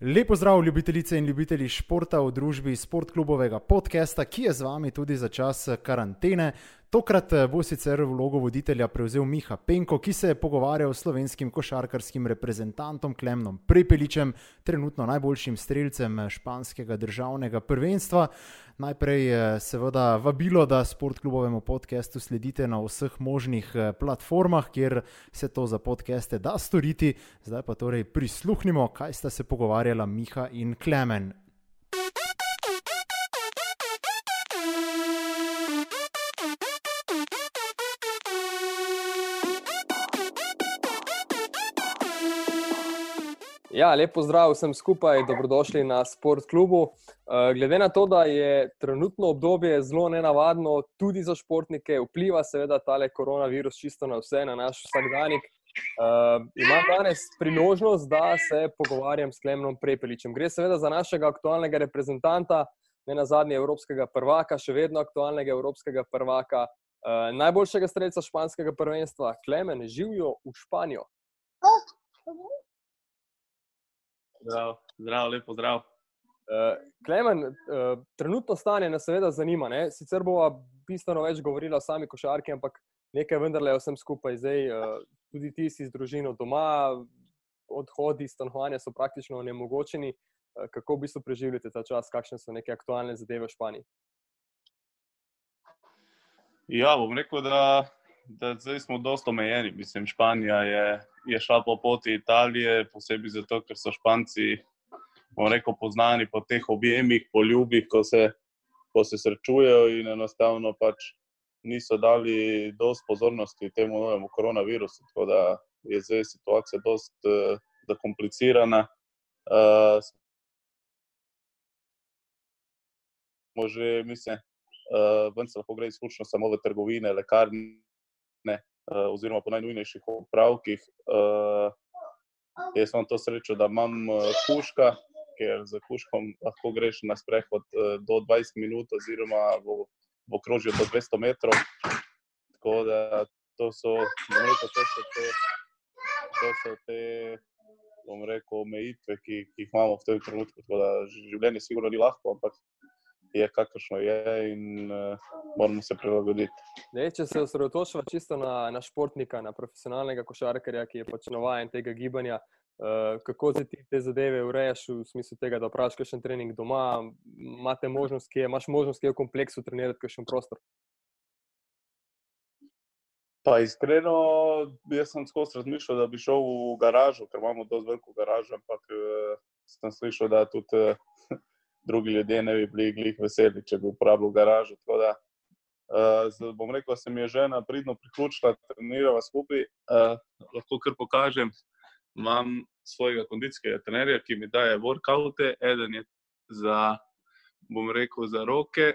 Lepo zdrav, ljubitelice in ljubitelji športa v družbi Sportklubovega podcasta, ki je z vami tudi za čas karantene. Tokrat eh, bo sicer vlogo voditelja prevzel Miha Penko, ki se je pogovarjal s slovenskim košarkarskim reprezentantom Klemnom Prepeličem, trenutno najboljšim streljcem eh, španskega državnega prvenstva. Najprej eh, seveda vabilo, da sportklubovemu podkastu sledite na vseh možnih platformah, kjer se to za podkaste da storiti. Zdaj pa torej prisluhnimo, kaj sta se pogovarjala Miha in Klemen. Ja, lepo zdrav vsem skupaj, dobrodošli na Sport klubu. Eh, glede na to, da je trenutno obdobje zelo nenavadno tudi za športnike, vpliva seveda tale koronavirus čisto na vse, na naš vsakdanjik. Uh, imam danes priložnost, da se pogovarjam s Klemnom Prepeličem. Gre seveda za našega aktualnega reprezentanta, ne na zadnje evropskega prvaka, še vedno aktualnega evropskega prvaka, uh, najboljšega streljca španskega prvenstva. Klemen, živijo v Španijo. Zdrav, zdrav, lepo zdrav. Uh, Klemen, uh, trenutno stanje nas seveda zanima. Ne? Sicer bomo bistveno več govorili o sami košarki, ampak nekaj vendarle vsem skupaj. Zdaj, uh, tudi ti si z družino doma, odhodi iz stanovanja so praktično onemogočeni. Uh, kako v bistvu preživljate ta čas, kakšne so neke aktualne zadeve v Španiji? Ja, bom rekel, da, da zdaj smo dosta omejeni. Mislim, Španija je je šla po poti Italije, posebej zato, ker so Španci, bomo rekel, poznani po teh objemih, po ljubih, ko se, ko se srečujejo in enostavno pač niso dali dosto pozornosti temu novemu koronavirusu. Tako da je zdaj situacija dosta uh, zakomplicirana. Uh, Že, mislim, uh, ven se lahko gre izključno samo v trgovine, lekarne, Eh, oziroma po najnujnejših opravkih. Uh, jaz imam to srečo, da imam kuška, ker za kuškom lahko greš na sprehod do 20 minut, oziroma v, v okrožju do 200 metrov. Tako da to so, rekel, to so te, to so te rekel, omejitve, ki, ki jih imamo v tem trenutku. Življenje sigurno ni lahko, ampak je kakršno je in uh, moramo se prilagoditi. Ne, če se osredotočimo čisto na, na športnika, na profesionalnega košarkarja, ki je pač navaden tega gibanja, uh, kako se ti te zadeve urejaš v smislu tega, da praviš kakšen trening doma, imate možnost, ki je, imaš možnost, ki je v kompleksu trenirati kakšen prostor. Pa iskreno, jaz sem skozi razmišljal, da bi šel v garažo, ker imamo dovolj veliko garažo, ampak uh, sem slišal, da tudi uh, drugi ljudje ne bi bili glih veseli, če bi uporabljal garažo. Da, uh, bom rekel, se mi je žena pridno priključila, trenirava skupaj. Uh, lahko kar pokažem, imam svojega kondicijskega trenerja, ki mi daje workoute. Eden je za, bom rekel, za roke,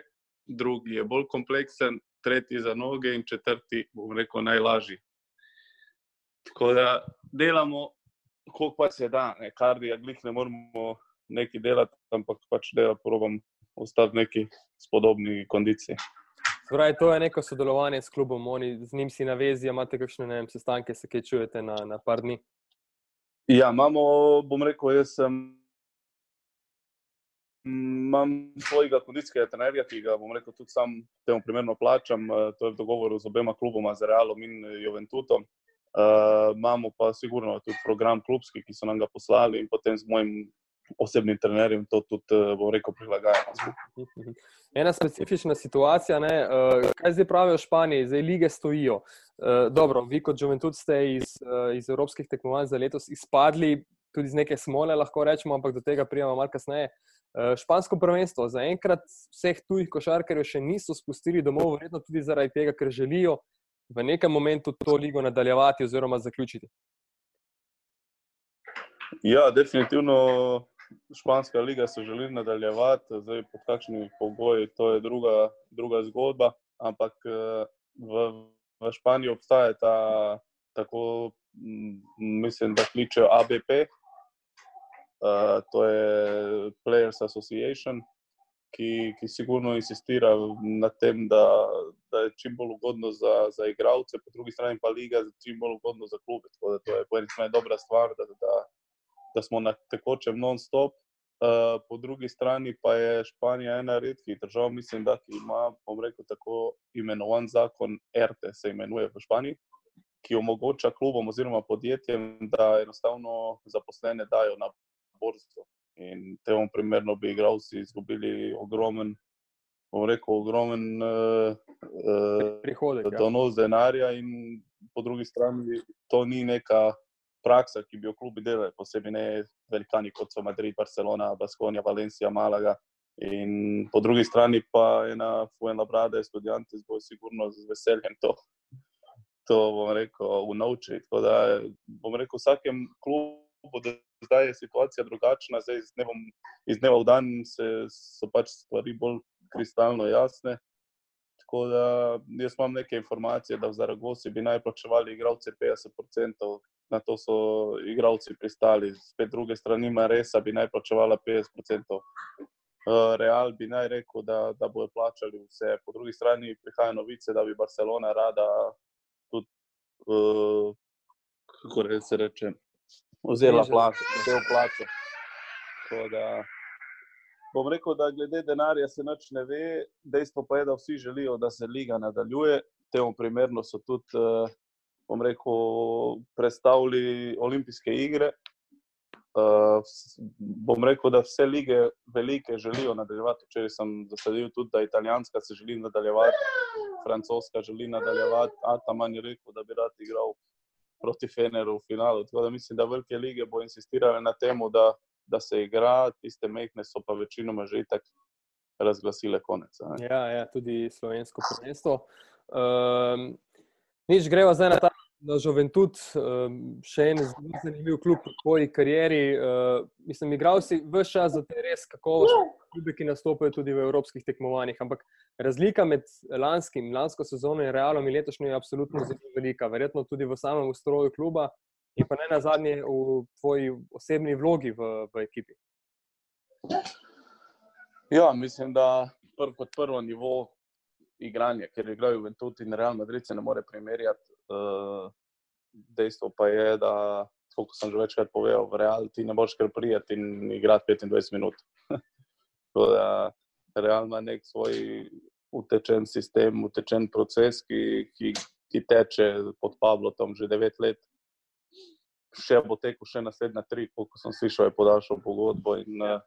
drugi je bolj kompleksen, tretji za noge in četrti, bom rekel, najlažji. Tako da delamo, koliko pa se da, ne, kar je, glih ne moramo nekaj delati, ampak pač dela probam ostati v neki spodobni kondiciji. Zdaj, to je neko sodelovanje s klubom, oni z njim si na vezi, imate kakšne vem, sestanke, se kaj čujete na, na par dni? Ja, imamo, bom rekel, jaz sem. Imam svojega kondicijskega trenerja, ki ga bom rekel, tudi sam temu primerno plačam. Eh, to je v dogovoru z obema kluboma, z Realom in Juventutom. Uh, imamo pa sigurno tudi program klubski, ki so nam ga poslali, in potem z mojim osebnim trenerjem to tudi, eh, bom rekel, prilagajamo. Ena specifična situacija, ne? Eh, kaj zdaj pravijo v Španiji, zdaj lige stojijo. Eh, dobro, vi kot Juventud ste iz, iz evropskih tekmovanj za letos izpadli, tudi z neke smole, lahko rečemo, ampak do tega prijemamo malo kasneje. Špansko prvenstvo za enkrat vseh tujih košarkarjev še niso spustili domov, verjetno tudi zaradi tega, ker želijo v nekem momentu to ligo nadaljevati oziroma zaključiti. Ja, definitivno španska liga se želi nadaljevati, zdaj pod kakšnimi pogoji, to je druga, druga zgodba. Ampak eh, v, v Španiji obstaja ta, tako mislim, da kličejo ABP, uh, eh, to je Players Association, ki, ki sigurno insistira na tem, da, da je čim bolj ugodno za, za igralce, po drugi strani pa liga čim bolj ugodno za klube. Da to je po eni strani dobra stvar, da, da da smo na tekočem non-stop. Uh, po drugi strani pa je Španija ena redkih držav, mislim, da ima, bom rekel, tako imenovan zakon RT, se imenuje v Španiji, ki omogoča klubom oziroma podjetjem, da enostavno zaposlene dajo na borzo. In temu primerno bi igralci izgubili ogromen, bom rekel, ogromen uh, uh, prihodek. Ja. Donos denarja, in po drugi strani to ni neka praksa, ki bi jo klubi delali, posebej ne velikani kot so Madrid, Barcelona, Baskonija, Valencija, Malaga. In po drugi strani pa ena Fuena Brada, študenti, zelo sigurno z veseljem to to bom rekel, unovči. Tako da bom rekel, v vsakem klubu, da zdaj je situacija drugačna, zdaj iz, dnevom, iz dneva v dan se, so pač stvari bolj kristalno jasne. Tako da jaz imam neke informacije, da v Zaragozi bi naj plačevali igravce 50%. Na to so igravci pristali, spet druge strani, Maresa bi naj plačevala 50%. Real bi naj rekel, da, da bodo plačali vse. Po drugi strani prihajajo novice, da bi Barcelona rada uh, kako se reče, vzela plačo, del plače. Da, bom rekel, da glede denarja se nič ne ve, dejstvo pa je, da vsi želijo, da se liga nadaljuje. Temu primerno so tudi, uh, bom rekel, predstavili olimpijske igre. Uh, bom rekel, da vse lige velike želijo nadaljevati. Včeraj sem zasadil tudi, da italijanska se želi nadaljevati, francoska želi nadaljevati, Ataman je rekel, da bi rad igral proti Feneru v finalu. Tako da mislim, da velike lige bo insistirale na tem, da, da se igra, tiste mehne so pa večinoma že itak razglasile konec. Ja, ja, tudi slovensko prvenstvo. Um, nič greva zdaj na ta na Juventud, ehm, še en zelo zanimiv klub v svoji karieri. Ehm, mislim, igral si vse čas za te res kakovostne klube, ki nastopajo tudi v evropskih tekmovanjih. Ampak razlika med lanskim, lansko sezono in realom in letošnjo je absolutno zelo velika. Verjetno tudi v samem ustroju kluba in pa ne na zadnje v tvoji osebni vlogi v, v ekipi. Ja, mislim, da prv kot prvo nivo igranja, ker igrajo Juventus in Real Madrid, se ne more primerjati. Uh, dejstvo pa je, da, kot sem že večkrat povedal, v Real ti ne boš kar prijeti in igrati 25 minut. da, Real ima nek svoj utečen sistem, utečen proces, ki, ki, ki teče pod Pavlotom že 9 let. Še bo tekel še naslednja tri, kot sem slišal, je podaljšal pogodbo. In, uh,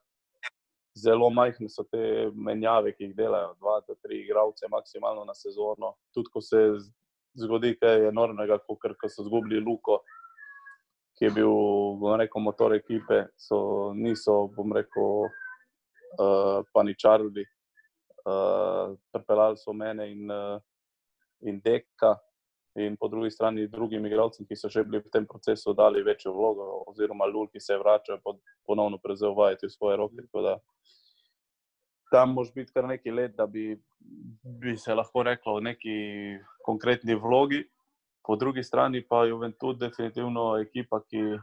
zelo majhne so te menjave, ki jih delajo, dva, tri igralce, maksimalno na sezono. Tudi ko se zgodi kaj enormnega, kot ko so izgubili Luko, ki je bil rekel, motor ekipe, so, niso, bom rekel, uh, paničarili. Uh, Prepeljali so mene in, uh, in deka. In po drugi strani, drugim igralcem, ki so že bili v tem procesu, dali večjo vlogo, oziroma Lul, ki se je vračal, ponovno prevzel vajeti v svoje roke. Da, tam moš biti kar nekaj let, da bi, bi se lahko reklo o neki konkretni vlogi. Po drugi strani pa je Juventud definitivno ekipa, ki,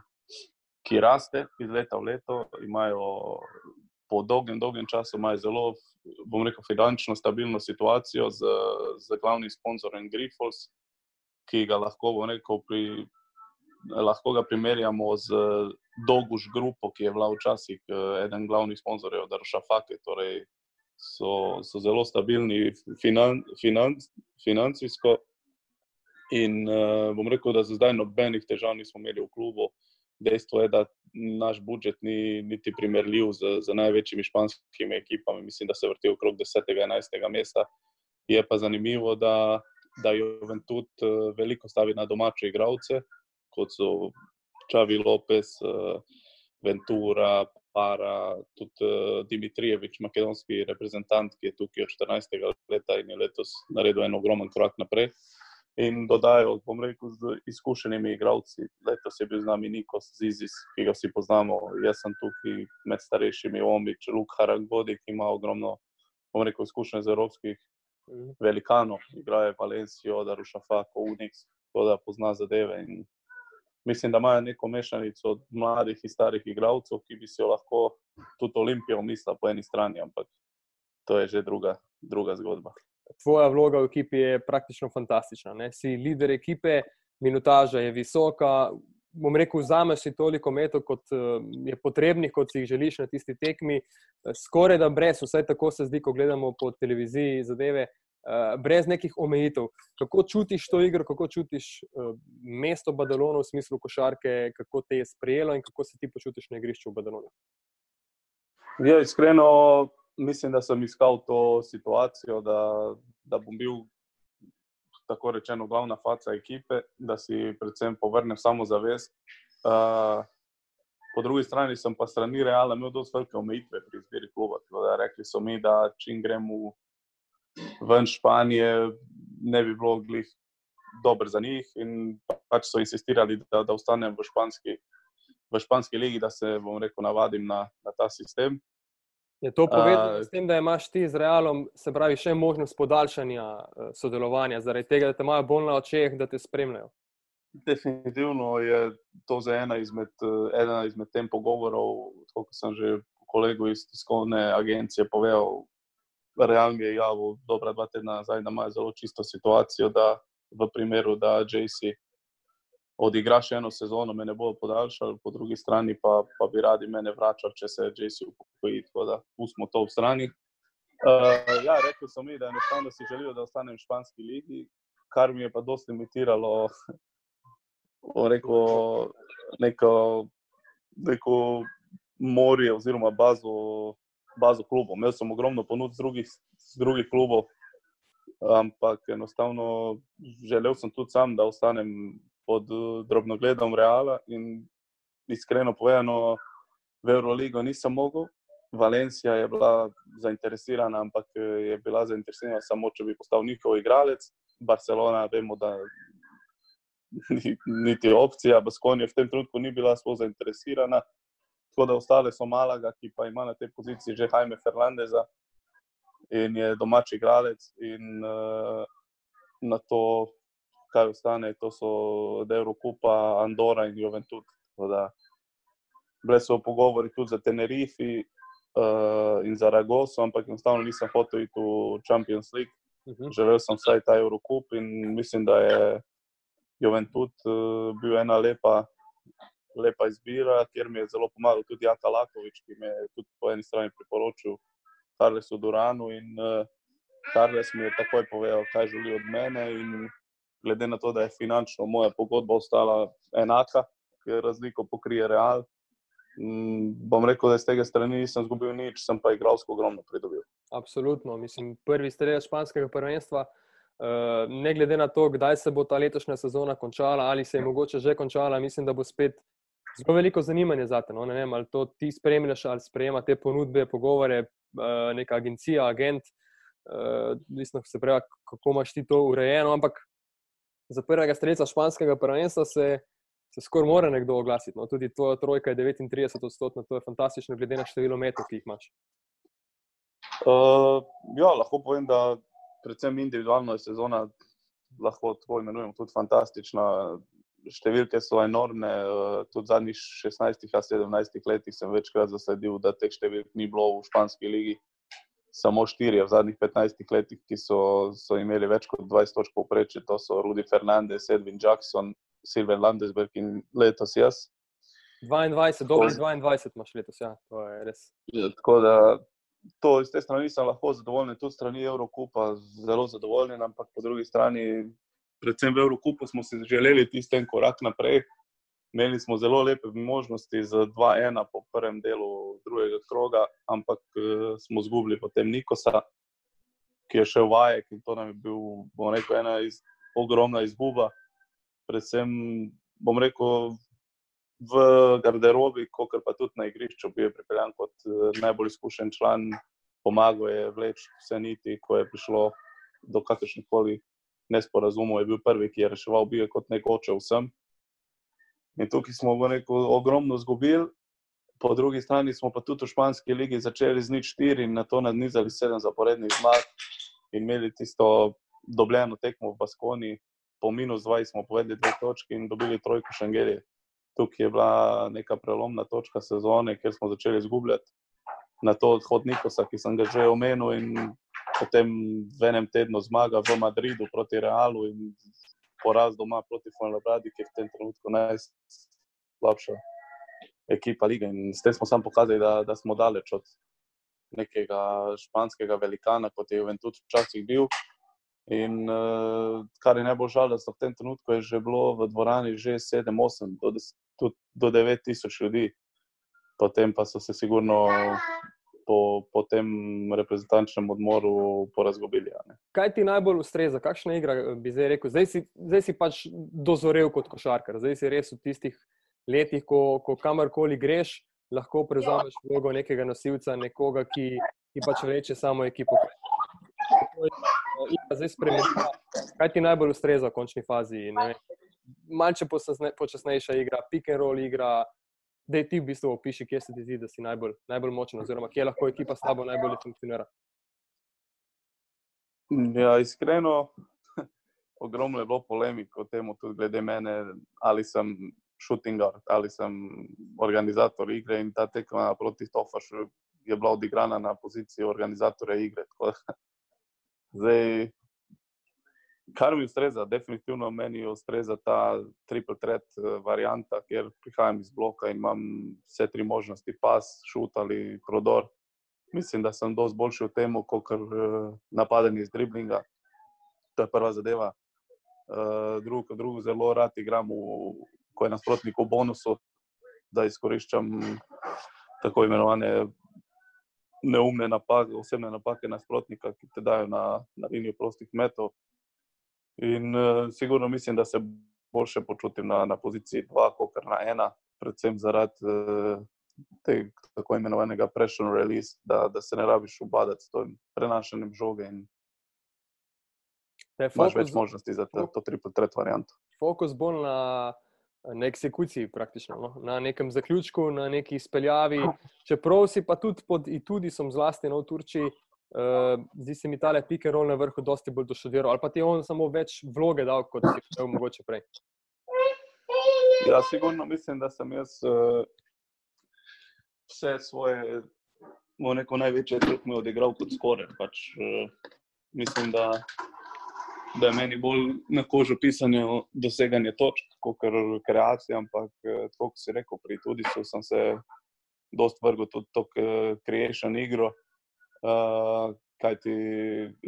ki raste iz leta v leto, imajo po dolgem, dolgem času zelo, bom rekel, finančno stabilno situacijo z, z glavnim sponzorjem Grifols, ki ga lahko, rekel, pri, lahko ga primerjamo z Doguž grupo, ki je bila včasih eden glavnih sponzorjev, da Rošafake, torej so, so zelo stabilni finan, finan, financijsko. In uh, bom rekel, da za zdaj nobenih težav nismo imeli v klubu. Dejstvo je, da naš budžet ni niti primerljiv z, z največjimi španskimi ekipami. Mislim, da se vrti okrog 10-11 mesta. Je pa zanimivo, da, da Juventud uh, veliko stavi na domače igralce, kot so Čavi Lopez, uh, Ventura, para tudi uh, Dimitrijevič, makedonski reprezentant, ki je tukaj od 14. leta in je letos naredil en ogromen korak naprej. In dodajo, bom rekel, z izkušenimi igravci. Letos je bil z nami Nikos Zizis, ki ga vsi poznamo. Jaz sem tukaj med starejšimi, Omič, Luk Harangodi, ki ima ogromno, bom rekel, izkušenj z evropskih. Velikanov. Igrajo Valencijo, Darušafako, Unix, tako da pozna zadeve. In mislim, da imajo neko mešanico od mladih in starih igralcev, ki bi si jo lahko tudi Olimpijo mislila po eni strani, ampak to je že druga, druga zgodba. Tvoja vloga v ekipi je praktično fantastična. Ne? Si voditelj ekipe, minutaža je visoka, bom rekel, vzameš si toliko metov, kot je potrebnih, kot si jih želiš na tisti tekmi, skoraj da brez, vsaj tako se zdi, ko gledamo po televiziji zadeve, brez nekih omejitev. Kako čutiš to igro, kako čutiš mesto Badalona v smislu košarke, kako te je sprejelo in kako se ti počutiš na igrišču v Badalonu? Ja, iskreno mislim, da sem iskal to situacijo, da, da bom bil tako rečeno, glavna faca ekipe, da si predvsem povrnem samo zavest. Uh, po drugi strani sem pa strani Reala imel dosti velike omejitve pri izbiri kluba. Rekli so mi, da čim gremo ven Španije, ne bi bilo glih dobro za njih in pač so insistirali, da, da ostanem v španski, v španski ligi, da se, bom rekel, navadim na, na ta sistem. Je to povezano uh, s tem, da imaš ti z Realom, se pravi, še možnost podaljšanja uh, sodelovanja, zaradi tega, da te imajo bolj na očeh, da te spremljajo? Definitivno je to za ena izmed, uh, ena izmed tem pogovorov, kot sem že kolegu iz tiskovne agencije povedal. Real mi je javil, dobra dva tedna nazaj, da ima zelo čisto situacijo, da v primeru, da JC odigra še eno sezono, me ne bodo podaljšali, po drugi strani pa, pa bi radi mene vračali, če se JC upokoji. Tako da pustimo to v strani. Uh, ja, rekel sem mi, da enostavno si želijo, da ostanem v španski ligi, kar mi je pa dosti limitiralo. Rekel, neko, neko morje, oziroma bazo, bazo klubov. Imel sem ogromno ponudb z drugih, drugih klubov, ampak enostavno želel sem tudi sam, da ostanem pod eh, drobnogledom Reala. In iskreno povedano, v Euroligo nisem mogel. Valencija je bila zainteresirana, ampak eh, je bila zainteresirana samo, če bi postal njihov igralec. Barcelona, vemo, da ni, niti opcija, Baskonija v tem trenutku ni bila sploh zainteresirana. Tako da ostale so Malaga, ki pa ima na tej poziciji že Jaime Fernandeza in je domači igralec. In uh, na to kaj ostane, to so Eurocupa, Andora in Juventud. Bile so pogovori tudi za Tenerife uh, in za Ragoso, ampak enostavno nisem hotel iti v Champions League. Uh mhm. -huh. Želel sem vsaj ta Eurocup in mislim, da je Juventud uh, bil ena lepa. Lepa izbira, kjer mi je zelo pomagal tudi Jaka Lakovič, ki me je tudi po eni strani priporočil Karlesu Duranu. In uh, Karles mi je takoj povedal, kaj želi od mene. In glede na to, da je finančno moja pogodba ostala enaka, ker razliko pokrije real. Mm, bom rekel, da iz tega strani nisem izgubil nič, sem pa igralsko ogromno pridobil. Absolutno, mislim, prvi strelec španskega prvenstva. Uh, ne glede na to, kdaj se bo ta letošnja sezona končala, ali se je mogoče že končala, mislim, da bo spet zelo veliko zanimanja za te. No? Ne vem, ali to ti spremljaš, ali sprejema te ponudbe, pogovore, uh, neka agencija, agent. Uh, mislim, se pravi, kako imaš ti to urejeno. Ampak za prvega streljca španskega prvenstva se, se skoraj mora nekdo oglasiti. No? Tudi tvoja trojka je 39 odstotna, to je fantastično, glede na število metov, ki jih imaš. Uh, ja, lahko povem, da predvsem individualno je sezona, lahko tako imenujemo, tudi fantastična. Številke so enormne, tudi v zadnjih 16-17 letih sem večkrat zasledil, da teh številk ni bilo v španski ligi samo štiri v zadnjih 15 letih, ki so, so imeli več kot 20 točk povprečje. To so Rudy Fernandez, Edwin Jackson, Silver Landesberg in letos jaz. 22, dobro, 22 imaš letos, ja, to je res. Ja, tako da to iz te strani sem lahko zadovoljen, tudi strani Evropa, zelo zadovoljen, ampak po drugi strani, predvsem v Evropu, smo si želeli tisti korak naprej. Imeli smo zelo lepe možnosti za 2-1 po prvem delu drugega kroga, ampak uh, smo izgubili potem Nikosa, ki je šel vajek in to nam je bil, bom rekel, ena iz, ogromna izguba. Predvsem, bom rekel, v garderobi, kot pa tudi na igrišču, bil je pripeljan kot uh, najbolj izkušen član, pomagal je vleči vse niti, ko je prišlo do kakršnih koli nesporazumov, je bil prvi, ki je reševal, bil je kot nekoče vsem. In tukaj smo rekel, ogromno izgubili, po drugi strani smo pa tudi v španski ligi začeli z nič štiri in na to nadnizali sedem zaporednih zmag in imeli tisto dobljeno tekmo v Baskoni. Po minus 20 smo povedali dve točki in dobili trojko Šengeli. Tukaj je bila neka prelomna točka sezone, kjer smo začeli izgubljati na to odhod Nikosa, ki sem ga že omenil, in potem v enem tednu zmaga v Madridu proti Realu in poraz doma proti Fuenlabradi, ki je v tem trenutku naj, slabša ekipa lige. In s tem smo samo pokazali, da, da smo daleč od nekega španskega velikana, kot je Juventus včasih bil. In uh, kar je najbolj žalostno v tem trenutku, je že bilo v dvorani že 7-8 do, do, do 9 tisoč ljudi, potem pa so se sigurno po, po tem reprezentančnem odmoru porazgobili. Kaj ti najbolj ustreza, kakšna igra bi zdaj rekel? Zdaj si, zdaj si pač dozorel kot košarkar, zdaj si res v tistih letih, ko, ko kamorkoli greš, lahko prevzameš vlogo nekega nosilca, nekoga, ki, ki pač vleče samo ekipo zdaj spremenila, kaj ti najbolj ustreza v končni fazi. Malce počasnejša igra, pick and roll igra. Da ti v bistvu opiši, kje se ti zdi, da si najbolj, najbolj močen, oziroma kje lahko ekipa s tabo najbolje funkcionira. Ja, iskreno, ogromno je bilo polemik o tem, tudi glede mene, ali sem shooting guard, ali sem organizator igre. In ta tekma proti Tofašu je bila odigrana na poziciji organizatorja igre. Zdaj, kar mi ustreza, definitivno meni ustreza ta triple threat eh, varianta, ker prihajam iz bloka in imam vse tri možnosti, pas, šut ali prodor. Mislim, da sem dosti boljši v tem, kot napadanje iz driblinga. To je prva zadeva. Eh, drugo, drugo zelo rad igram, v, ko je nasprotnik v bonusu, da izkoriščam tako imenovane neumne napake, osebne napake nasprotnika, ki te dajo na, na linijo prostih metov. In uh, sigurno mislim, da se boljše počutim na, na poziciji 2, kot na 1, predvsem zaradi uh, tega tako imenovanega pressure release, da, da se ne rabiš ubadati s tem prenašanjem žoge. Imáš več možnosti za to, to triple threat varianto. Fokus bolj na na eksekuciji, praktično, no? na nekem zaključku, na neki izpeljavi. Čeprav si pa tudi, pod, tudi sem zlasti no, v Turčiji, uh, zdi se mi ta pike rol na vrhu, dosti bolj doštudiral. Ali pa ti je on samo več vloge dal, kot si imel mogoče prej? Ja, sigurno mislim, da sem jaz uh, vse svoje, neko največje tekme odigral kot skoraj. Pač, uh, mislim, da da je meni bolj na kožo pisanje doseganje točk, kot kreacija. Ampak, kot si rekel, pri tudi sem se dost vrgel tudi to kreation igro. Uh, Kaj ti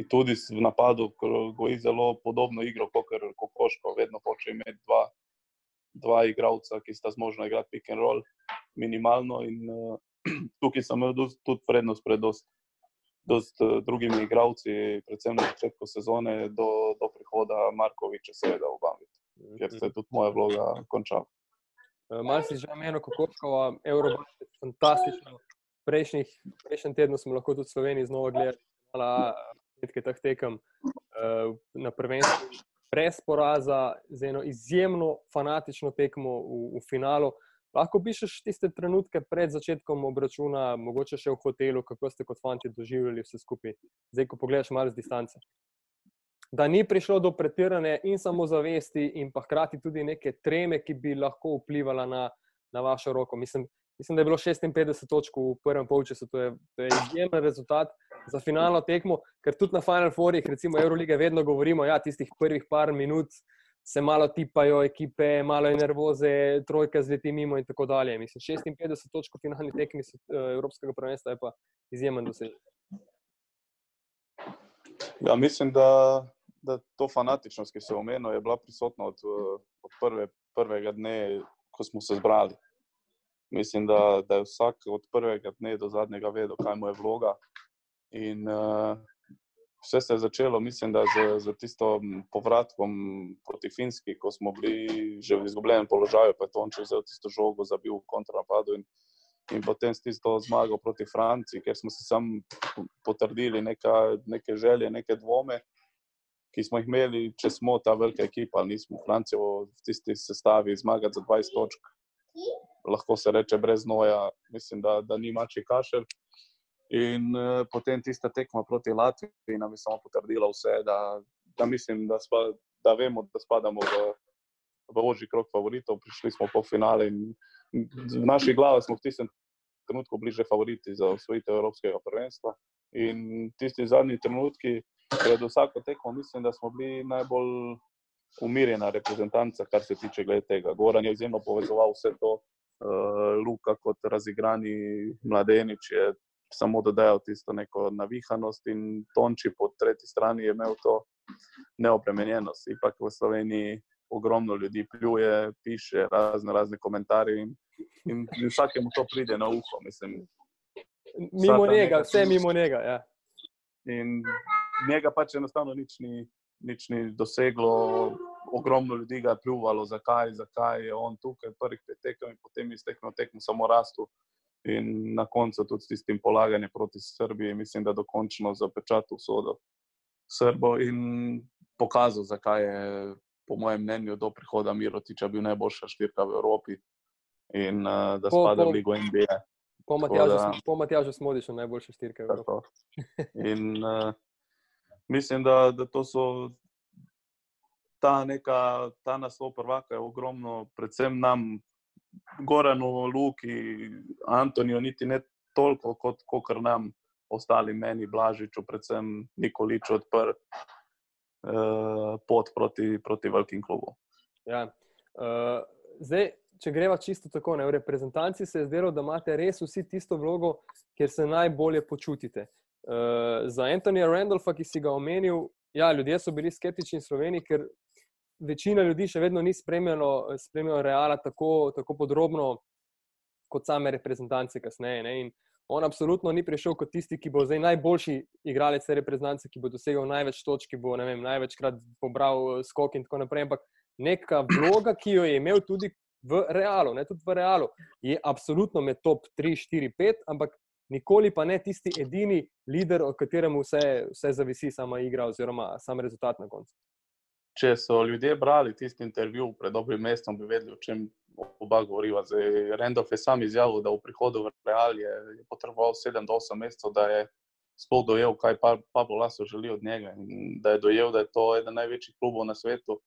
tudi v napadu, ko goji zelo podobno igro, kot je Kokoško, vedno hoče imeti dva, dva igralca, ki sta zmožna igrati pick and roll, minimalno. In uh, tukaj sem imel tudi prednost pred dosti z uh, drugimi igravci, predvsem na začetku sezone, do, do prihoda Markoviča, seveda v Bambi, ker se je tudi moja vloga končala. Uh, Mal si že omenil, kako je Evropa fantastična. Prejšnji teden smo lahko tudi v Sloveniji znova gledali nekaj teh tekem uh, na prvenstvu. Brez poraza, z eno izjemno fanatično tekmo v, v finalu. Lahko pišeš tiste trenutke pred začetkom obračuna, mogoče še v hotelu, kako ste kot fanti doživljali vse skupaj, zdaj, ko pogledaš malo z distance. Da ni prišlo do pretirane in samozavesti, in pa hkrati tudi neke treme, ki bi lahko vplivala na, na vašo roko. Mislim, mislim, da je bilo 56 točk v prvem polčasu, to je, to je izjemen rezultat za finalno tekmo, ker tudi na Final Fourih, recimo Eurolige, vedno govorimo, da ja, tistih prvih par minut se malo tipajo ekipe, malo je nervoze, trojka zleti mimo in tako dalje. Mislim, 56 točk v finalni tekmi eh, Evropskega prvenstva je pa izjemen dosežek. Ja, mislim, da, da to fanatičnost, ki se je omenila, je bila prisotna od, od prve, prvega dne, ko smo se zbrali. Mislim, da, da je vsak od prvega dne do zadnjega vedel, kaj mu je vloga. In uh, vse se je začelo, mislim, da z, z tisto povratkom proti Finski, ko smo bili že v izgubljenem položaju, pa je Tonček vzel tisto žogo, zabil v kontranapadu in, in potem s tisto zmago proti Franciji, ker smo si sam potrdili neka, neke želje, neke dvome, ki smo jih imeli, če smo ta velika ekipa, ali nismo Francijo v tisti sestavi zmagati za 20 točk. Lahko se reče brez noja, mislim, da, da ni mači kašelj. In uh, potem tista tekma proti Latviji nam je samo potrdila vse, da, da mislim, da, spa, da vemo, da spadamo v, v ožji krok favoritov. Prišli smo po finale in v naši glavi smo v tistem trenutku bliže favoriti za osvojitev Evropskega prvenstva. In tisti zadnji trenutki, pred vsako tekmo, mislim, da smo bili najbolj umirjena reprezentanca, kar se tiče tega. Goran je izjemno povezoval vse to, Luka kot razigrani mladenič je samo dodajal tisto neko navihanost in Tonči po tretji strani je imel to neopremenjenost. Ipak v Sloveniji ogromno ljudi pljuje, piše razne, razne komentarje in, in vsakemu to pride na uho. Mislim, mimo njega, vse mimo njega. Ja. In njega pač enostavno nič ni, nič ni doseglo. Ogromno ljudi ga je pljuvalo, zakaj, zakaj je on tukaj, prvih pet tekem in potem je iztekel tekmo samo rastu. In na koncu tudi s tistim polaganjem proti Srbiji, mislim, da dokončno zapečatil sodo Srbo in pokazal, zakaj je, po mojem mnenju, do prihoda Mirotiča bil najboljša štirka v Evropi in uh, da spada v Ligo NBA. Po Matjažu smo odišli najboljše štirke v Evropi. in uh, mislim, da, da to so. Ta, neka, ta naslov prvaka je ogromno, predvsem nam, Goranu, Luki, Antonijo, niti ne toliko, kot kar nam, ostali meni, Blažiču, predvsem Nikolič, odprl uh, pot proti, proti velikim klubom. Ja. Uh, zdaj, če greva čisto tako, ne, v reprezentanci se je zdelo, da imate res vsi tisto vlogo, kjer se najbolje počutite. Uh, za Antonija Randolfa, ki si ga omenil, ja, ljudje so bili skeptični v Sloveniji, ker večina ljudi še vedno ni spremljalo Reala tako, tako podrobno kot same reprezentance kasneje. Ne? In on absolutno ni prišel kot tisti, ki bo zdaj najboljši igralec te reprezentance, ki bo dosegel največ točk, ki bo vem, največkrat pobral eh, skok in tako naprej. Ampak neka vloga, ki jo je imel tudi v Realu, ne tudi v Realu, je absolutno med top 3, 4, 5, ampak. Nikoli pa ne tisti edini voditelj, od katerega vse, vse zavisi, sama igra, oziroma sam rezultat na koncu če so ljudje brali tisti intervju pred dobrim mestom, bi vedeli, o čem oba govoriva. Rendov je sam izjavil, da v prihodu v Real je, je potreboval 7-8 mesecev, da je sploh dojel, kaj pa Pablo Laso želi od njega. In da je dojel, da je to eden največjih klubov na svetu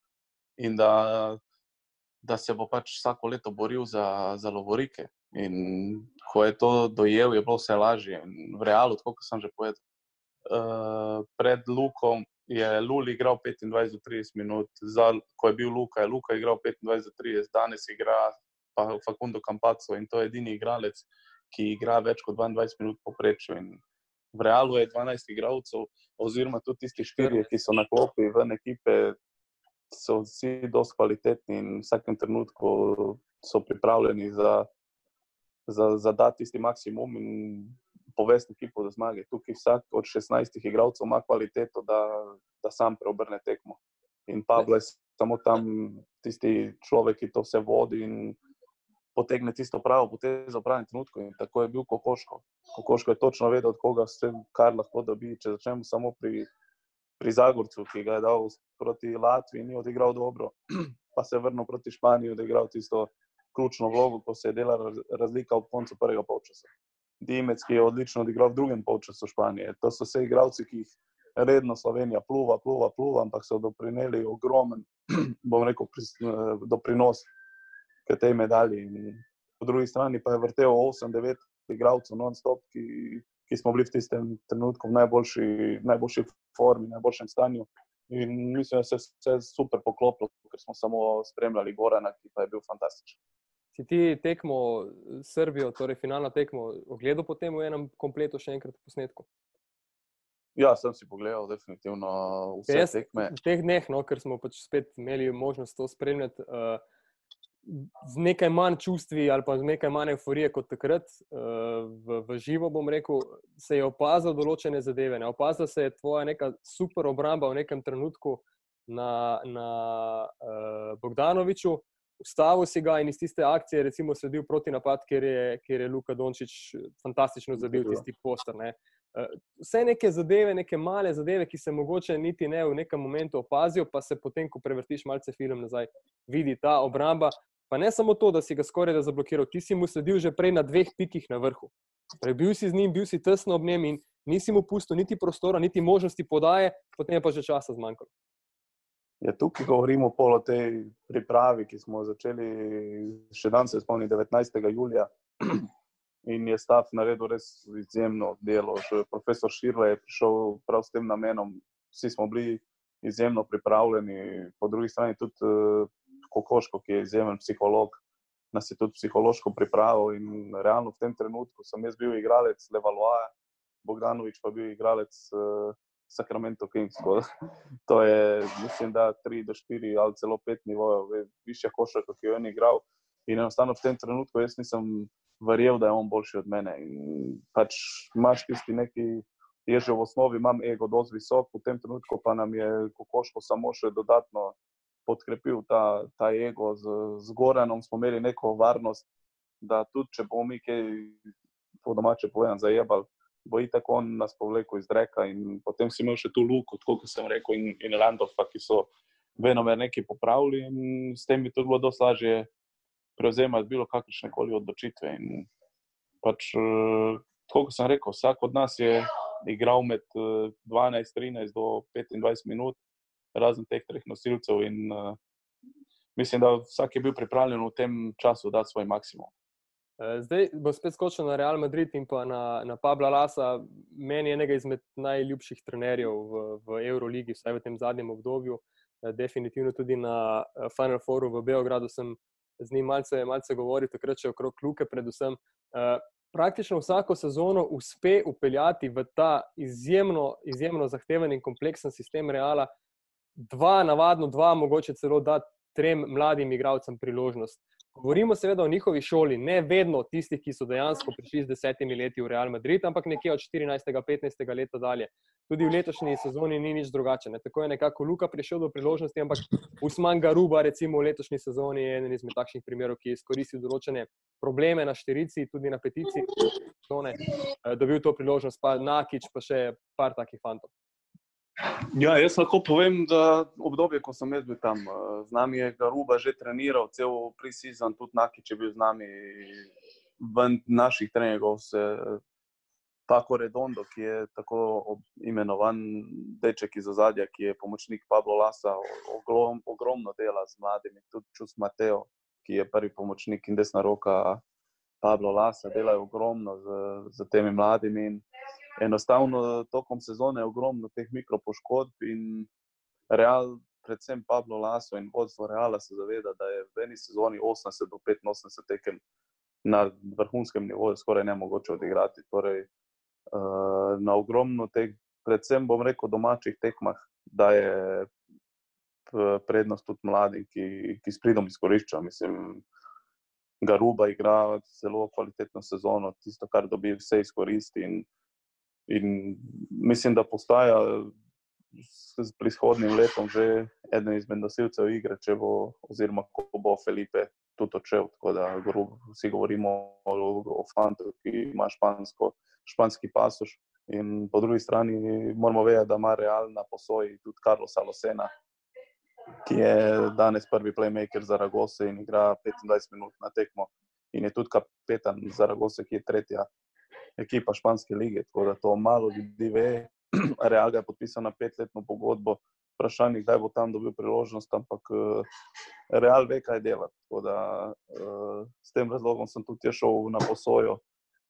in da, da se bo pač vsako leto boril za, za lovorike. In ko je to dojel, je bilo vse lažje. In v realu, kot sem že povedal, uh, pred Lukom je Luli igral 25 do 30 minut, za, ko je bil Luka, je Luka igral 25 do 30, danes igra pa Fakundo Campazzo in to je edini igralec, ki igra več kot 22 minut poprečju. V realu je 12 igralcev, oziroma tudi tisti štiri, ki so na klopi v ekipe, so vsi dosti kvalitetni in v vsakem trenutku so pripravljeni za, za, za dati tisti maksimum in povesti ekipo do zmage. Tukaj vsak od 16 igralcev ima kvaliteto, da, da sam preobrne tekmo. In Pablo je samo tam tisti človek, ki to vse vodi in potegne tisto pravo potezo v pravem trenutku. In tako je bil Kokoško. Kokoško je točno vedel, od koga vse kar lahko dobi. Če začnemo samo pri, pri Zagorcu, ki ga je dal proti Latviji, ni odigral dobro, pa se je vrnil proti Španiji, odigral tisto ključno vlogo, ko se je delala razlika ob koncu prvega polčasa. Dimec, ki je odlično odigral v drugem polčasu Španije. To so vse igravci, ki jih redno Slovenija pluva, pluva, pluva, ampak so doprineli ogromen, bom rekel, doprinos k tej medalji. In po drugi strani pa je vrtel 8-9 igravcev non-stop, ki, ki smo bili v tistem trenutku v najboljši, najboljši formi, najboljšem stanju. In mislim, da se je vse super poklopilo, ker smo samo spremljali Gorana, ki pa je bil fantastičen si ti tekmo Srbijo, torej finalno tekmo, ogledal potem v enem kompletu še enkrat posnetku? Ja, sem si pogledal, definitivno vse Jaz, tekme. V teh dneh, no, ker smo pač spet imeli možnost to spremljati. Uh, Z nekaj manj čustvi ali pa z nekaj manj euforije kot takrat, uh, v, v živo, bom rekel, se je opazil določene zadeve. Ne? Opazil se je tvoja neka super obramba v nekem trenutku na, na uh, Bogdanoviču, ustavil si ga in iz tiste akcije, recimo, sledil proti napad, ker je, ker je Luka Dončić fantastično zabil tisti poster. Ne. Eh, vse neke zadeve, neke male zadeve, ki se mogoče niti ne v nekem momentu opazijo, pa se potem, ko prevrtiš malce film nazaj, vidi ta obramba. Pa ne samo to, da si ga skoraj da zablokiral, ti si mu sledil že prej na dveh pikih na vrhu. Torej, bil si z njim, bil si tesno ob njem in nisi mu pustil niti prostora, niti možnosti podaje, potem je pa že časa zmanjkalo. Ja, tukaj govorimo o tej pripravi, ki smo začeli še danes, se spomnim, 19. julija. In je stav naredil res izjemno delo. Še profesor Širle je prišel prav s tem namenom. Vsi smo bili izjemno pripravljeni, po drugi strani tudi uh, Kokoško, ki je izjemen psiholog, nas je tudi psihološko pripravil. In realno v tem trenutku sem jaz bil igralec Levaloa, Bogdanovič pa bil igralec uh, Sacramento Kings. to je, mislim, da 3 do 4 ali celo 5 nivojev, više košarka, ki jo je on igral. In enostavno v tem trenutku jaz nisem verjel, da je on boljši od mene. In pač imaš tisti neki je že v osnovi, imam ego dosti visok, v tem trenutku pa nam je Kokoško samo še dodatno podkrepil ta, ta ego. Z, z Goranom smo imeli neko varnost, da tudi če bomo mi kaj po domače povedan zajebali, bo i tako on nas povlekel iz reka in potem si imel še tu luko, kot sem rekel, in, in Landorfa, ki so venomer nekaj popravili in s tem bi tudi bilo dosti lažje prevzemati bilo kakršne koli odločitve. In pač, kot sem rekel, vsak od nas je igral med 12, eh, 13 do 25 minut, razen teh treh nosilcev. In, uh, mislim, da vsak je bil pripravljen v tem času dati svoj maksimum. Eh, zdaj bo spet skočil na Real Madrid in pa na, na Pabla Lasa. Meni je enega izmed najljubših trenerjev v, v Euroligi, vsaj v tem zadnjem obdobju. Definitivno tudi na Final Fouru v Beogradu sem z njim malce, malce govoril, takrat še okrog kluke, predvsem praktično vsako sezono uspe upeljati v ta izjemno, izjemno zahteven in kompleksen sistem Reala, dva, navadno dva, mogoče celo da trem mladim igralcem priložnost. Govorimo seveda o njihovi šoli, ne vedno tistih, ki so dejansko prišli z desetimi leti v Real Madrid, ampak nekje od 14-15 leta dalje. Tudi v letošnji sezoni ni nič drugače. Ne. Tako je nekako Luka prišel do priložnosti, ampak Usman Garuba, recimo v letošnji sezoni, je eden izmed takšnih primerov, ki je izkoristil določene probleme na štirici, tudi na petici, sezone, eh, dobil to priložnost, pa Nakič, pa še par takih fantov. Ja, jaz lahko povem, da obdobje, ko sem bil tam, eh, z nami je Garuba že treniral, cel pre-season, tudi Nakič je bil z nami v naših treningov. Tako Redondo, ki je tako imenovan deček iz ozadja, ki je pomočnik Pablo Lasa, ogrom, ogromno dela z mladimi, tudi Čus Mateo, ki je prvi pomočnik in desna roka Pablo Lasa, delajo ogromno z, z temi mladimi. In enostavno tokom sezone je ogromno teh mikropoškodb in Real, predvsem Pablo Laso in vodstvo Reala se zaveda, da je v eni sezoni 80 do 85 tekem na vrhunskem nivoju skoraj ne mogoče odigrati. Torej, uh, na ogromno teh, predvsem bom rekel, domačih tekmah, da je prednost tudi mladim, ki, ki s pridom izkoriščajo. Mislim, Garuba igra zelo kvalitetno sezono, tisto, kar dobi, vse izkoristi. In, In mislim, da postaja s prihodnim letom že eden izmed nosilcev igre, če bo, oziroma ko bo Felipe tudi odšel. Tako da vsi govorimo o, o fantu, ki ima špansko, španski pasoš. In po drugi strani moramo vedeti, da ima realna posoji tudi Carlos Alosena, ki je danes prvi playmaker za Ragose in igra 25 minut na tekmo. In je tudi kapetan za Ragose, ki je tretja ekipa španske lige. Tako da to malo ljudi ve. Real je podpisal na petletno pogodbo, vprašanje, kdaj bo tam dobil priložnost, ampak uh, Real ve, kaj dela. Tako da uh, s tem razlogom sem tudi šel na posojo.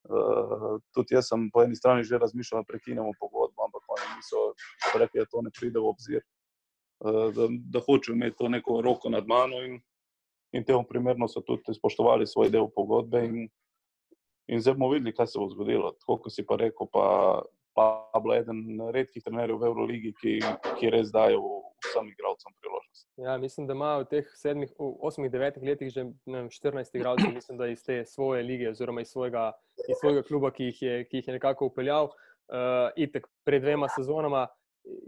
Uh, tudi jaz sem po eni strani že razmišljal, da prekinemo pogodbo, ampak oni niso rekli, da to ne pride v obzir, uh, da, da hočejo imeti to neko roko nad mano. In, in temu primerno so tudi spoštovali svoj del pogodbe. In, In zdaj bomo videli, kaj se bo zgodilo. Tako kot si pa rekel, pa, pa je eden redkih trenerjev v Euroligi, ki, ki res dajo vsem igralcem priložnost. Ja, mislim, da ima v teh sedmih, osmih, devetih letih že vem, 14 igralcev, mislim, da iz te svoje lige, oziroma iz svojega, iz svojega kluba, ki jih je, ki jih je nekako upeljal. Uh, itek pred dvema sezonama.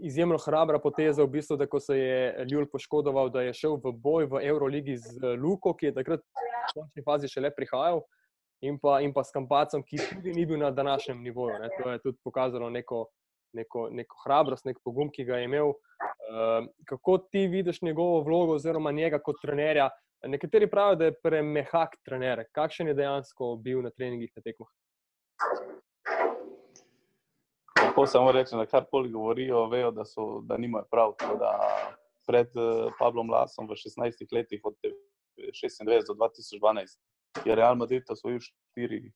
Izjemno hrabra poteza, v bistvu, da ko se je Ljubljana poškodoval, da je šel v boj v Euroligi z Luko, ki je takrat v končni fazi šele prihajal. Uh, in pa, in pa s Kampacom, ki tudi ni bil na današnjem nivoju. Ne. To je tudi pokazalo neko, neko, neko hrabrost, nek pogum, ki ga je imel. Uh, kako ti vidiš njegovo vlogo, oziroma njega kot trenerja? Nekateri pravijo, da je premehak trener. Kakšen je dejansko bil na treningih na tekmah? Lahko samo rečem, da karkoli govorijo, vejo, da, so, da nimajo prav. Da pred uh, Pavlom Lasom v 16 letih, od 96 do 2012, je Real Madrid osvojil štiri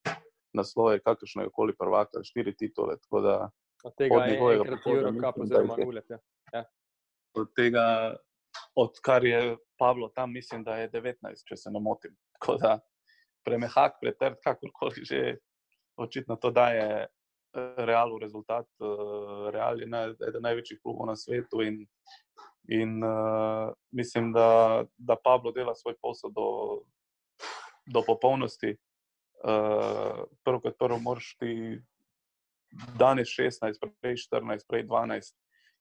naslove, kakršno je koli prvaka, štiri titule. Od tega je kar je Evropa, oziroma Ulep. Ja. Ja. od tega, odkar je Pavlo tam, mislim, da je 19, če se ne motim. Tako da premehak, pretrd, kakorkoli že, očitno to daje eh, realu rezultat. Eh, Real je eden največjih klubov na svetu in, in uh, mislim, da, da Pablo dela svoj posel do, do popolnosti. Uh, prvo kot prvo, moraš ti danes 16, prej 14, prej 12,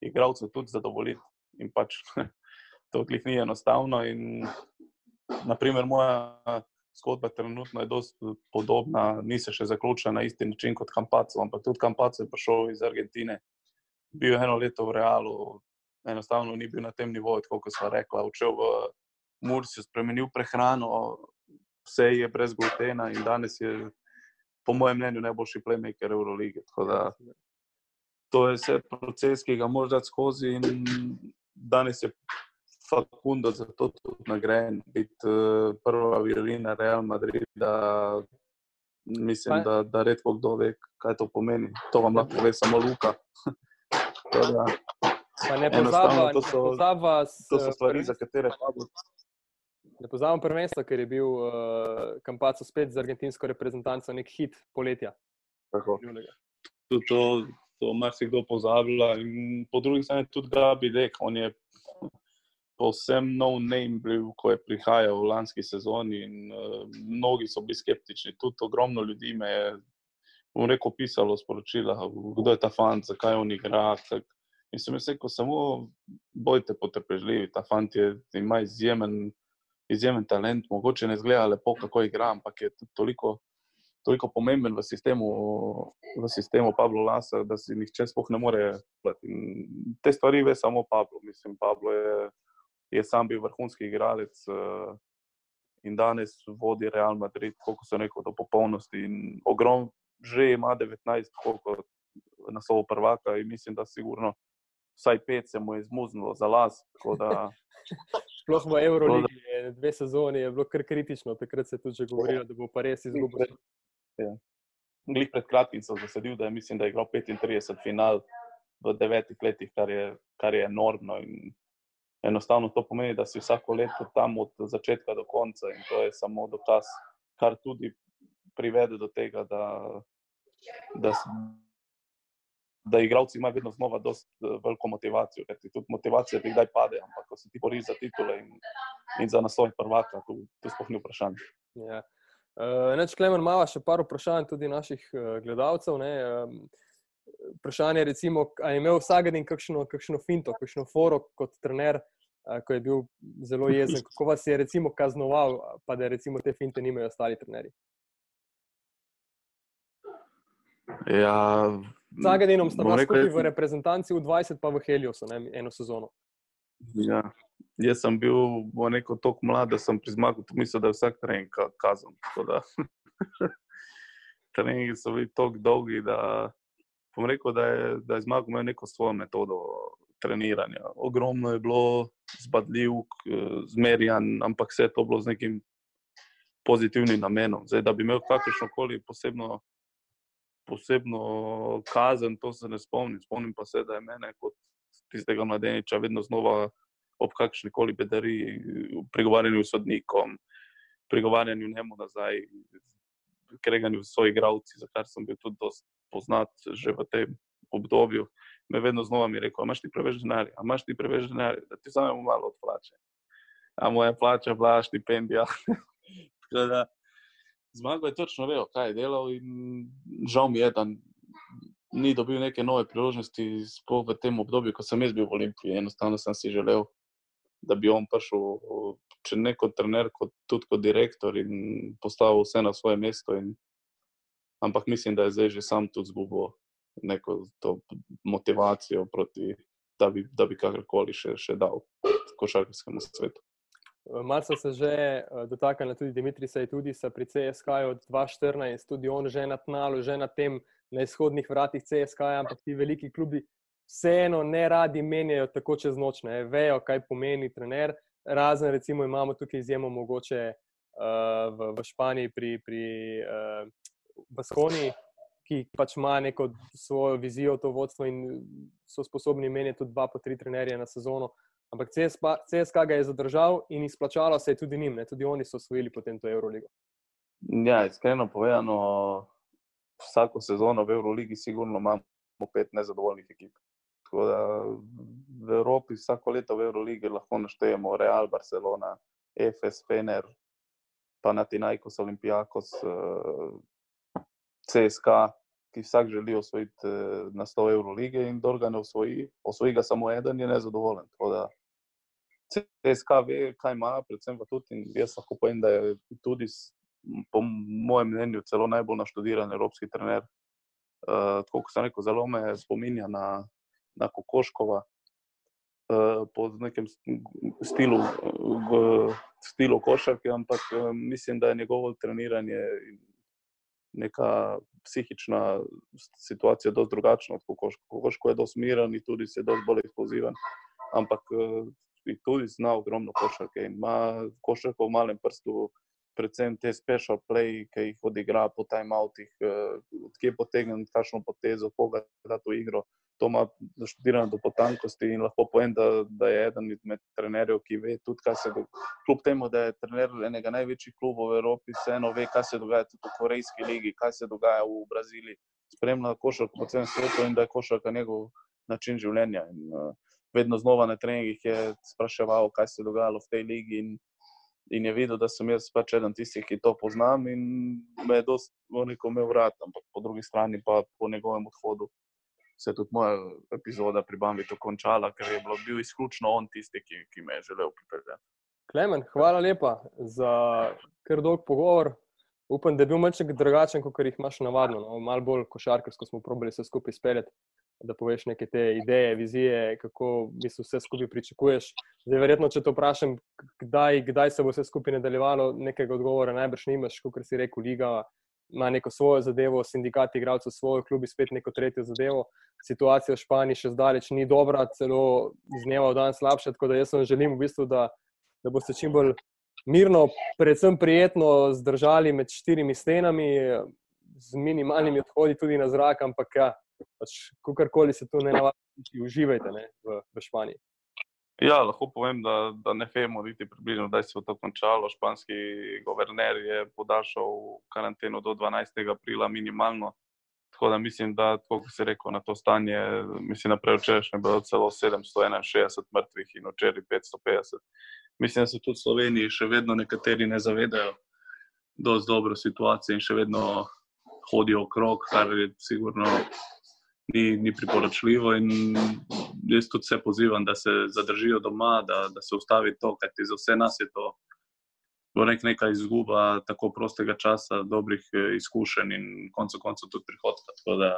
igralcev tudi zadovoljiti. In pač to ni enostavno. In, naprimer, moja zgodba trenutno je precej podobna, ni se še zaključila na isti način kot Kampaco, ampak tudi Kampaco je prišel iz Argentine, bil je eno leto v Realu, enostavno ni bil na tem nivoju, kot smo rekli, odšel v Mursi, spremenil prehrano, vse je brez glutena in danes je, po mojem mnenju, najboljši playmaker Eurolige. To je vse proces, ki ga moraš dati skozi, in danes je Fakundo za to tudi nagrajen, biti uh, prva violina Real Madrid. Da, mislim, da, da redko kdo ve, kaj to pomeni. To vam lahko pove samo Luka. da, ne pozaba, to, so, pozaba s, to so stvari, za katere pa bo. Ne pozabim prvenstva, ker je bil uh, Kampaco spet z argentinsko reprezentanco nek hit poletja. Tako. Tudi to, to marsikdo pozablja. Po drugi strani tudi Gabi Dek, on je povsem nov name bil, ko je prihajal v lanski sezoni in uh, mnogi so bili skeptični. Tudi ogromno ljudi me je, bom rekel, pisalo sporočila, kdo je ta fant, zakaj on igra. Tak. In sem rekel, ko samo bojte potrpežljivi, ta fant je, ima izjemen, izjemen talent, mogoče ne zgleda lepo, kako igra, ampak je toliko. Toliko pomemben v sistemu, v sistemu Pablo Lasa, da si nihče sploh ne more. Te stvari ve samo Pablo. Mislim, Pablo je je sam bil vrhunski igralec uh, in danes vodi Real Madrid, kako se reče, do popolnosti. Ogromno, že ima 19, koliko na svojo prvaka in mislim, da sigurno vsaj pet se mu je izmuznilo za las. Sploh v Euroligi, da... dve sezoni je bilo kar kritično, takrat se je tudi govorilo, da bo pa res izgubil. Ja. Glih pred kratkim sem zasedil, da je, mislim, da je igral 35 final v devetih letih, kar je, kar je enormno. In enostavno to pomeni, da si vsako leto tam od začetka do konca in to je samo dokaz, kar tudi privede do tega, da, da, da igravci imajo vedno znova dost eh, veliko motivacijo, ker ti tudi motivacija ti kdaj pade, ampak ko se ti boriš za titule in, in za naslov prvaka, tu, tu sploh ni vprašanje. Ja. Uh, Neč, Klemen, imamo še par vprašanj tudi naših uh, gledalcev. Ne? Um, vprašanje je, recimo, ali je imel vsak dan kakšno, kakšno finto, kakšno foro kot trener, ko je bil zelo jezen. Kako vas je recimo kaznoval, pa da recimo te finte nimajo ostali trenerji? Ja, Zagadinom sta bila skupaj v reprezentanci v 20, pa v Heliosu, ne, eno sezono. Ja. Jaz sem bil neko tako mlad, da sem pri zmagu mislil, da je vsak trening kazan. Treningi so bili tako dolgi, da, rekel, da je, da je zmagal imel neko svojo metodo treniranja. Ogromno je bilo zbadljivk, zmerjan, ampak vse to bilo z nekim pozitivnim namenom. Zdaj, da bi imel kakršno koli posebno, posebno kazen, to se ne spomnim. Spomnim pa se, da je mene kot tistega mladeniča vedno znova ob kakšni koli bedari, pregovarjanju s sodnikom, pregovarjanju njemu nazaj, kreganju s svojimi igravci, za kar sem bil tudi dosti poznat že v tem obdobju me vedno znova mi rekel, imaš ti preveč denarja, imaš ti preveč denarja, da ti samo malo od plače. A moja plača je bila štipendija. Zmagal je točno vedel, kaj je delal in žal mi je, da ni dobil neke nove priložnosti, sploh v tem obdobju, ko sem jaz bil v Olimpiji. Enostavno sem si želel, da bi on prišel, če ne kot trener, kot, tudi kot direktor in postavil vse na svoje mesto. In, ampak mislim, da je zdaj že sam tudi zgubil neko motivacijo, proti, da bi, bi kakorkoli še, še dal košarkarskemu svetu. Malce se že uh, dotaknili tudi Dimitrij, se je tudi pri CSK od 2014, tudi on že na tnalu, že na tem na izhodnih vratih CSK, ampak ti veliki klubi vseeno ne radi menjajo tako čez noč, ne vejo, kaj pomeni trener. Razen, recimo, imamo tukaj izjemo mogoče uh, v, v Španiji pri, pri uh, Baskoniji, ki pač ima neko svojo vizijo, to vodstvo in so sposobni meniti tudi dva, pa tri trenerje na sezono. Ampak CSK ga je zadržal in izplačalo se je tudi njim, ne? tudi oni so osvojili potem to Euroligo. Ja, iskreno povedano, vsako sezono v Euroligi sigurno imamo pet nezadovoljnih ekip. Tako da v Evropi vsako leto v Euroligi lahko naštejemo Real, Barcelona, FS, Fener, pa Natinajkos, Olimpijakos, CSK, ki vsak želi osvojiti na 100 Eurolige in dolga ne osvoji, osvoji ga samo eden, je nezadovoljen. Tako da CSK ve, kaj ima, predvsem pa tudi in jaz lahko povem, da je tudi po mojem mnenju celo najbolj naštudiran evropski trener. Uh, tako kot sem rekel, zelo me spominja na, na Kokoškova, uh, po nekem stilu, v stilu košarke, ampak uh, mislim, da je njegovo treniranje in neka psihična situacija dosti drugačna od Kokoška. Kokoško je dosti miren in tudi se je dosti bolj eksploziven, ampak uh, tudi zna ogromno košarke ima košarko v malem prstu predvsem te special play, ki jih odigra po timeoutih, uh, odkje potegne kakšno potezo, koga da to igro. To ima zaštudirano do potankosti in lahko povem, da, da je eden izmed trenerjev, ki ve tudi, kaj se dogaja. Kljub temu, da je trener enega največjih klubov v Evropi, vseeno ve, kaj se dogaja tudi v Korejski ligi, kaj se dogaja v Braziliji. Spremlja košarko po celem svetu in da je košarka njegov način življenja. In, uh, vedno znova na treningih je spraševal, kaj se je dogajalo v tej ligi. In, in je videl, da sem jaz pač eden tistih, ki to poznam in me je veliko imel vrat, ampak po drugi strani pa po njegovem odhodu se je tudi moja epizoda pri Bambitu končala, ker je bil izključno on tisti, ki, ki me je želel pripeljati. Klemen, hvala lepa za kar dolg pogovor. Upam, da je bil malce drugačen, kot jih imaš navadno. No? Malo bolj košarkarsko smo probali vse skupaj speljati da poveš neke te ideje, vizije, kako misliš, vse skupaj pričakuješ. Zdaj, verjetno, če te vprašam, kdaj, kdaj se bo vse skupaj nadaljevalo, nekega odgovora najbrž nimaš, kot si rekel, liga. Ma neko svojo zadevo, sindikati, igralci, svojo klubi, spet neko tretjo zadevo. Situacija v Španiji še zdaleč ni dobra, celo iz dneva v dan slabša. Tako da jaz vam želim, v bistvu, da, da boste čim bolj mirno, predvsem prijetno zdržali med štirimi stenami, z minimalnimi odhodi tudi na zrak, ampak ja, pač, kakorkoli se to ne navadi, uživajte ne, v, v Španiji. Ja, lahko povem, da, da ne vemo, niti približno, da se je to končalo. Španski guverner je podaljšal karanteno do 12. aprila, minimalno. Tako da mislim, da, kot je rekel, na to stanje, mislim, da prejčerajšnje bilo celo 761 mrtvih in včeraj 550. Mislim, da se tudi v Sloveniji še vedno nekateri ne zavedajo dosti dobro situacije in še vedno hodijo okrog, kar je sigurno ni, ni priporočljivo. Jaz tudi vse pozivam, da se zadržijo doma, da, da se ustavi to, kar ti za vse nas je to. Nek neka izguba tako prostega časa, dobrih eh, izkušenj in konec koncev tudi prihodka. Tako da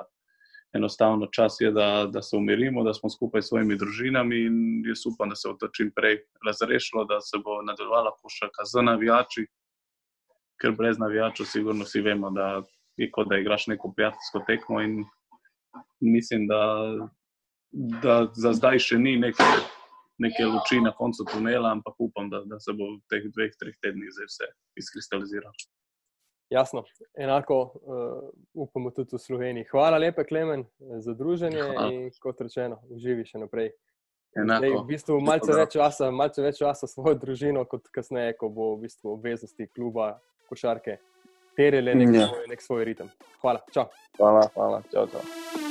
enostavno čas je, da, da se umirimo, da smo skupaj s svojimi družinami in jaz upam, da se bo to čim prej razrešilo, da se bo nadaljevala košarka z navijači, ker brez navijačev, sigurno vsi vemo, da je kot da igraš neko prijateljsko tekmo in mislim, da, da za zdaj še ni neke, neke luči na koncu tunela, ampak upam, da, da se bo v teh dveh, treh tednih zdaj vse izkristaliziralo. Jasno, enako uh, upamo tudi v Sloveniji. Hvala lepa, Klemen, za druženje Hvala. in kot rečeno, uživi še naprej. Zdaj, v bistvu malce več, časa, malce več časa s svojo družino, kot kasneje, ko bo v bistvu obveznosti kluba košarke terjele nek, ja. nek svoj ritem. Hvala, čau. Hvala, hvala, čau, čau.